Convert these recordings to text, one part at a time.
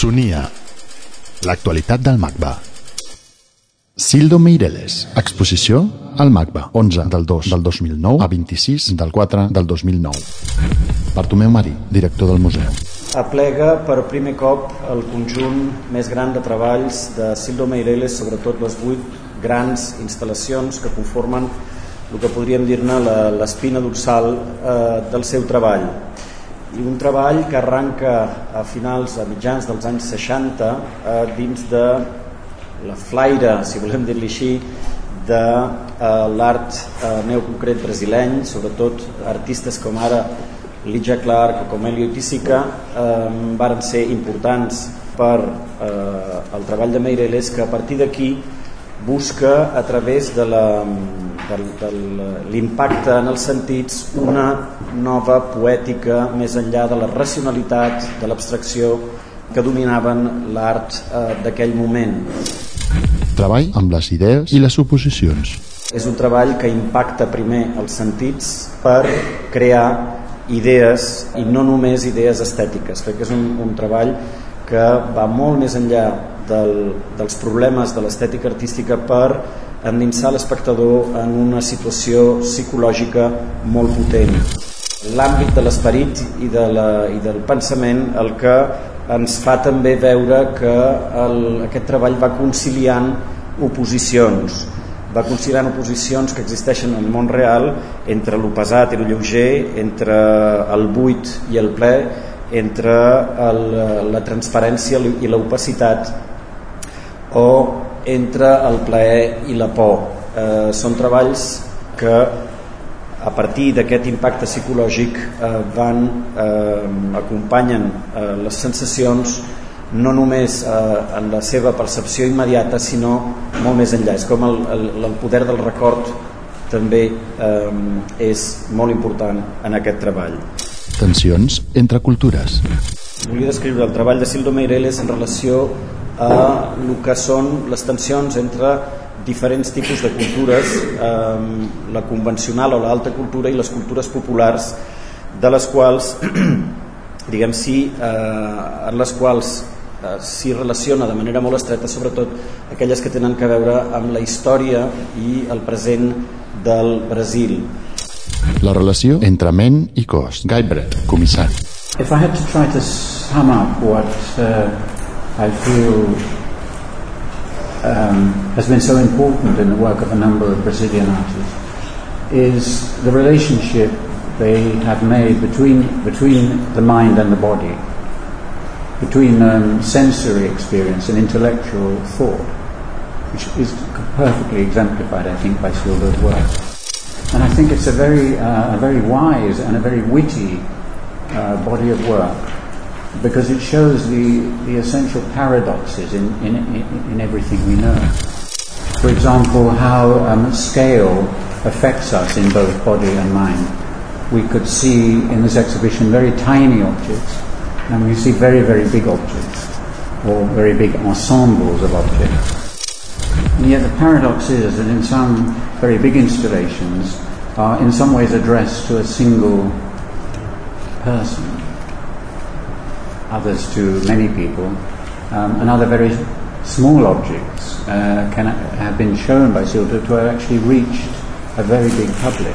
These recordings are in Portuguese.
Sonia. L'actualitat del MACBA. Sildo Meireles. Exposició al MACBA. 11 del 2 del 2009 a 26 del 4 del 2009. Bartomeu Marí, director del museu. aplega per primer cop el conjunt més gran de treballs de Sildo Meireles, sobretot les vuit grans instal·lacions que conformen el que podríem dir-ne l'espina dorsal eh, del seu treball. I un treball que arranca a finals, a mitjans dels anys 60, eh, dins de la flaire, si volem dir-li així, de eh, l'art eh, neoconcret brasileny, sobretot artistes com ara Lydia Clark o com Elio Tísica eh, varen ser importants per eh, el treball de Meireles que a partir d'aquí busca a través de la- del- de l'impacte en els sentits una nova poètica més enllà de la racionalitat, de l'abstracció que dominaven l'art eh, d'aquell moment. Treball amb les idees i les suposicions. És un treball que impacta primer els sentits per crear idees i no només idees estètiques. Crec que és un, un treball que va molt més enllà del, dels problemes de l'estètica artística per endinsar l'espectador en una situació psicològica molt potent. L'àmbit de l'esperit i, de la, i del pensament el que ens fa també veure que el, aquest treball va conciliant oposicions va conciliant oposicions que existeixen en el món real entre el pesat i el lleuger, entre el buit i el ple, entre el, la transparència i l'opacitat o entre el plaer i la por. Eh, són treballs que a partir d'aquest impacte psicològic eh, van eh, acompanyen eh, les sensacions no només eh, en la seva percepció immediata sinó molt més enllà és com el, el, el poder del record també eh, és molt important en aquest treball Tensions entre cultures. volia descriure el treball de Sildo Meireles en relació a el que són les tensions entre diferents tipus de cultures, eh, la convencional o l'alta cultura i les cultures populars, de les quals, diguem sí, eh, en les quals eh, s'hi relaciona de manera molt estreta, sobretot aquelles que tenen que veure amb la història i el present del Brasil. La relació entre ment i cos. Guybret, comissari. If I had to try to sum up what uh, I feel um, has been so important in the work of a number of Brazilian artists, is the relationship they have made between, between the mind and the body, between um, sensory experience and intellectual thought, which is perfectly exemplified, I think, by Silva's work. And I think it's a very, uh, a very wise and a very witty uh, body of work because it shows the, the essential paradoxes in, in, in, in everything we know. For example, how um, scale affects us in both body and mind. We could see in this exhibition very tiny objects, and we see very, very big objects, or very big ensembles of objects. And yet the paradox is that in some very big installations are in some ways addressed to a single person, others to many people, um, and other very small objects uh, can have been shown by Silva to have actually reached a very big public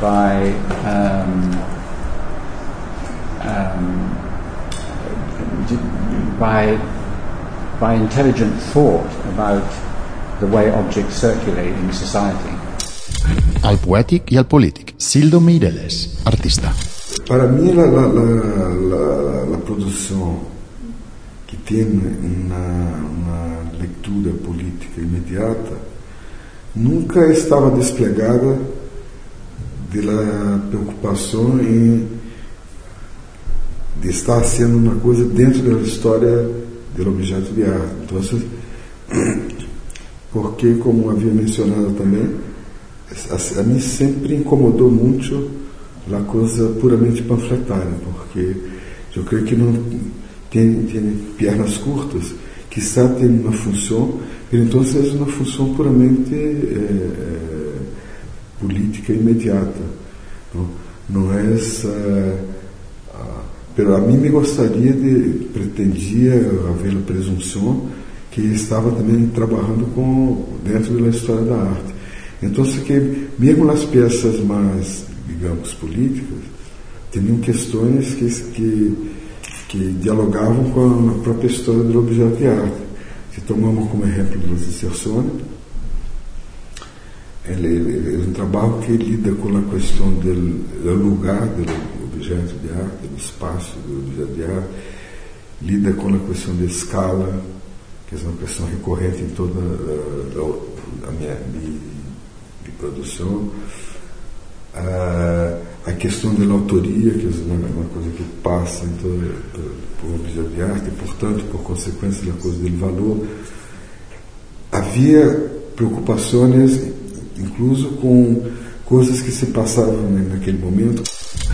by um, um, by by intelligent thought about the way objects circulate in society. El poètic i el polític. Sildo Meireles, artista. Para mí la, la, la, la, que tiene una, una lectura política inmediata nunca estava despegada de la preocupação em de estar sendo uma coisa dentro da história do objeto de arte. Então, porque, como havia mencionado também, a mim sempre incomodou muito a coisa puramente panfletária, porque eu creio que não tem, tem pernas curtas, que está tendo uma função, então é uma função puramente é, política imediata. Não, não é essa a mim me gostaria de, pretendia haver a presunção que estava também trabalhando com dentro da história da arte. Então, que mesmo nas peças mais, digamos, políticas, tinham questões que, que, que dialogavam com a própria história do objeto de arte. Se tomamos como exemplo das inserções, ele, ele, é um trabalho que lida com a questão do, lugar do objeto de arte, do espaço do objeto de arte, lida com a questão da escala, que é uma questão recorrente em toda a, a minha de produção. A, a questão da autoria, que é uma coisa que passa em todo, por objeto de arte, e, portanto, por consequência da coisa do valor. Havia preocupações, incluso com coisas que se passavam naquele momento.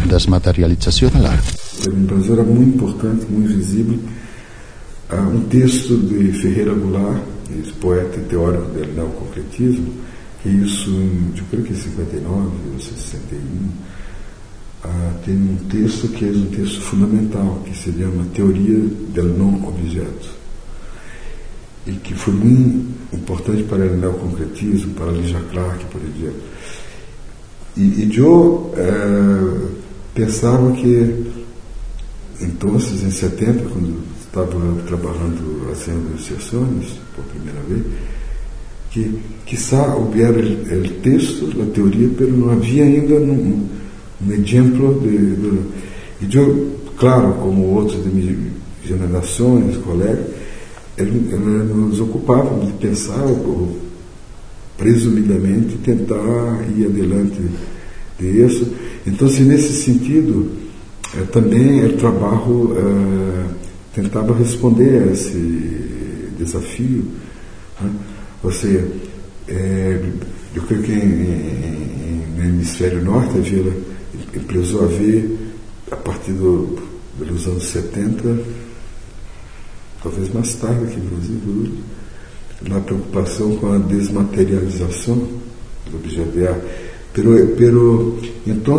Desmaterialització de l'art. Para o Brasil era muito importante, muito visível, uh, um texto de Ferreira Goulart, esse poeta e teórico do neoconcretismo, que isso, eu creio que em 59 ou 61, uh, tem um texto que é um texto fundamental, que se chama Teoria do Não Objeto, e que foi muito importante para o neoconcretismo, para Lígia Clark, por exemplo. E, e eu uh, pensava que, então, em 70, quando estava trabalhando haciendo sessões por primeira vez, que quizá houvera o texto, a teoria, mas não havia ainda um, exemplo de, de, eu, claro, como outros de minhas gerações, colegas, nos ocupava de pensar, ou, presumidamente, tentar ir adiante disso. Então, se nesse sentido, é, também o trabalho é, tentava responder a esse desafio. Né? Seja, é, eu creio que em, em, no hemisfério norte a Vila precisou haver, a partir do, dos anos 70, talvez mais tarde aqui no Brasil, na preocupação com a desmaterialização do objeto de arte. Pero, pero, então,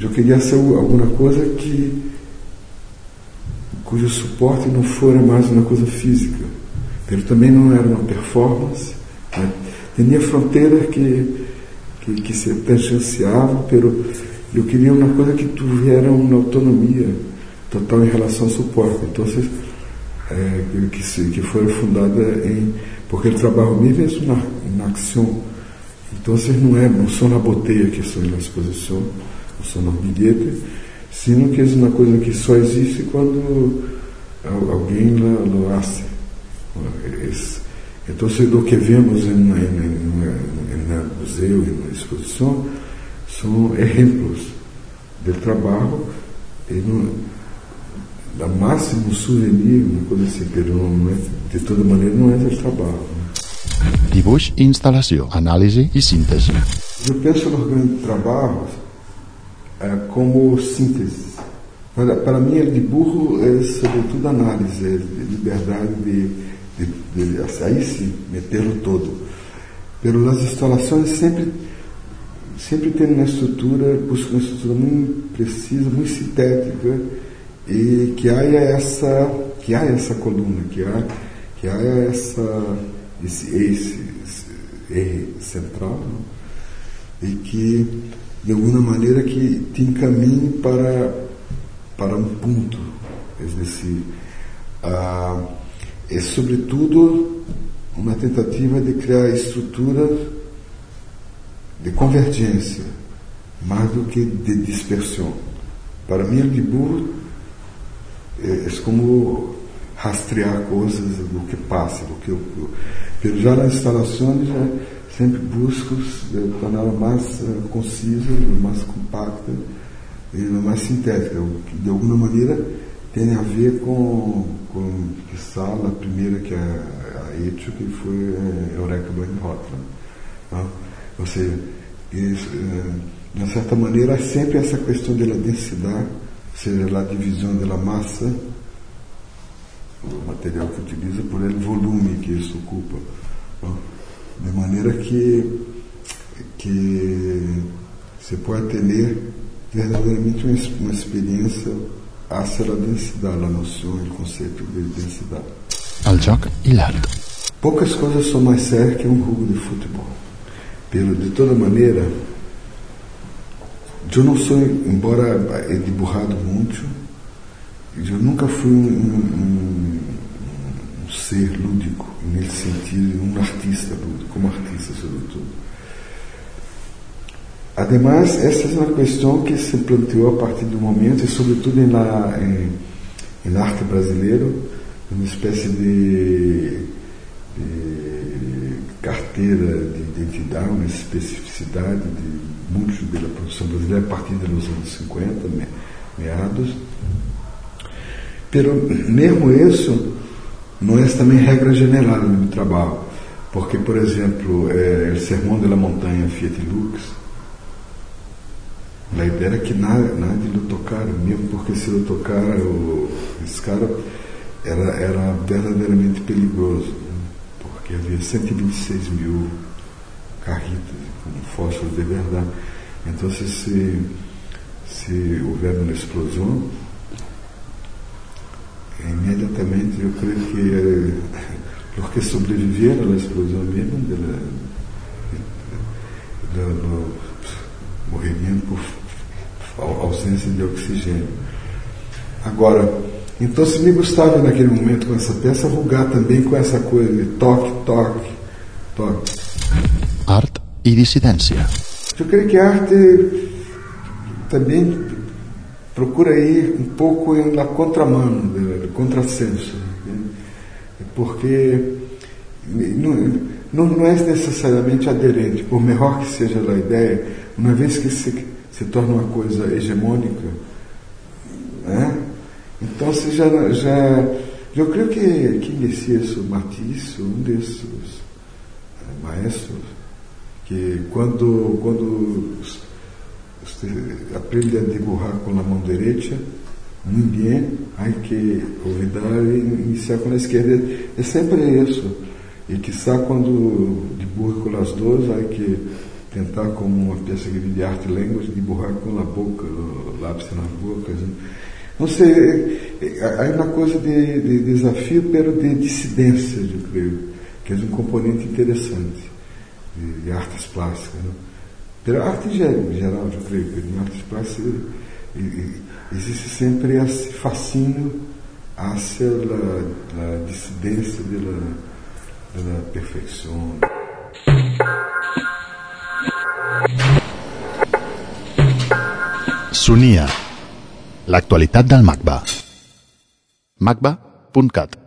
eu queria ser alguma coisa que cujo suporte não fora mais uma coisa física. Ele também não era uma performance. Né? Tinha fronteiras que, que, que se tangenciavam, pero eu queria uma coisa que tivesse uma autonomia total em relação ao suporte. Então, é, que, se, que foi fundada em. Porque o trabalho mesmo é na, na ação. Então, não, é, não são na boteia que são na exposição, não são no bilhete, sino que é uma coisa que só existe quando alguém lo hace. Então, o que vemos no museu e na exposição são exemplos do trabalho e no, da máximo souvenir, uma coisa assim, não é, de toda maneira não é do trabalho. Dibuix, instalació, anàlisi i síntesi. Eu penso nos grandes trabalhos é, como síntese. Para, para mim, o dibujo é sobretudo análise, é liberdade de, de, de, de aí sim, metê-lo todo. Pelas instalações sempre sempre tem uma estrutura, busca uma estrutura muito precisa, muito sintética e que há essa que há essa coluna, que há que há essa esse esse, esse central né? e que de alguma maneira que te encaminhe para, para um ponto. É ah, é sobretudo uma tentativa de criar estruturas de convergência, mais do que de dispersão. Para mim, o dibujo é, é como rastrear coisas do que passa, do que eu, já nas instalações já sempre busco torná-la mais uh, concisa, mais compacta e mais sintética, que de alguma maneira tem a ver com, com que sala, a primeira que é a Etio, que foi a Eureka Blankenhotland. Tá? Ou seja, isso, uh, de uma certa maneira, sempre essa questão da densidade, ou seja, a divisão da massa, o material que utiliza, por ele volume que isso ocupa. Tá? de maneira que, que se pode ter verdadeiramente uma, uma experiência hacia la densidade, la noção, o conceito de densidade. El joc i l'art. Poucas coisas são mais sérias que um jogo de futebol. Pelo, de toda maneira, eu não sou, embora he diburrado muito, eu nunca fui um, um, um ser lúdico, nesse sentido, um artista lúdico, como artista sobretudo. Además, essa é uma questão que se planteou a partir do momento, e sobretudo em la, em, em arte brasileiro, uma espécie de, de, carteira de identidade, uma especificidade de muitos da produção brasileira a partir dos anos 50, meados. Pero mesmo isso não é também regra geral no trabalho, porque, por exemplo, é, Sermão de la Montanha Fiat Lux, a ideia era que nada, nada de tocar, mesmo porque se eu tocar, o, esse cara era, era verdadeiramente perigoso, né? porque havia 126 mil carritas com fósforos de verdade. Então, se, se houver uma explosão, imediatamente eu creio que porque sobreviveram à explosão mesmo, de, de, de, morreriam por ausência de oxigênio. Agora, então se me gostava naquele momento com essa peça rugar também com essa coisa de toque, toque, toque. Art e dissidência. Eu creio que a arte também procura ir um pouco na contramano, no contrassenso, né? porque não, não, é necessariamente aderente, por melhor que seja a ideia, uma vez que se, se torna uma coisa hegemônica, né? então se já, já eu creio que quem decía isso, Matisse, um desses eh, maestros, que quando, quando aprende a dibujar com a mão direita, bem, hay que olvidar e iniciar com a esquerda. É sempre isso. E quizá quando dibuja com as duas, há que tentar como uma peça de arte línguas, dibujar com a boca, o lápis nas bocas. Né? Não sei, há uma coisa de, de desafio, pero de dissidência, eu creio, que é um componente interessante de, de artes plásticas. Né? Pela arte em geral, eu creio, que em artes plásticas existe sempre esse fascínio hacia a, dissidência da perfeição. Sonia, l'actualitat del MACBA. macba.cat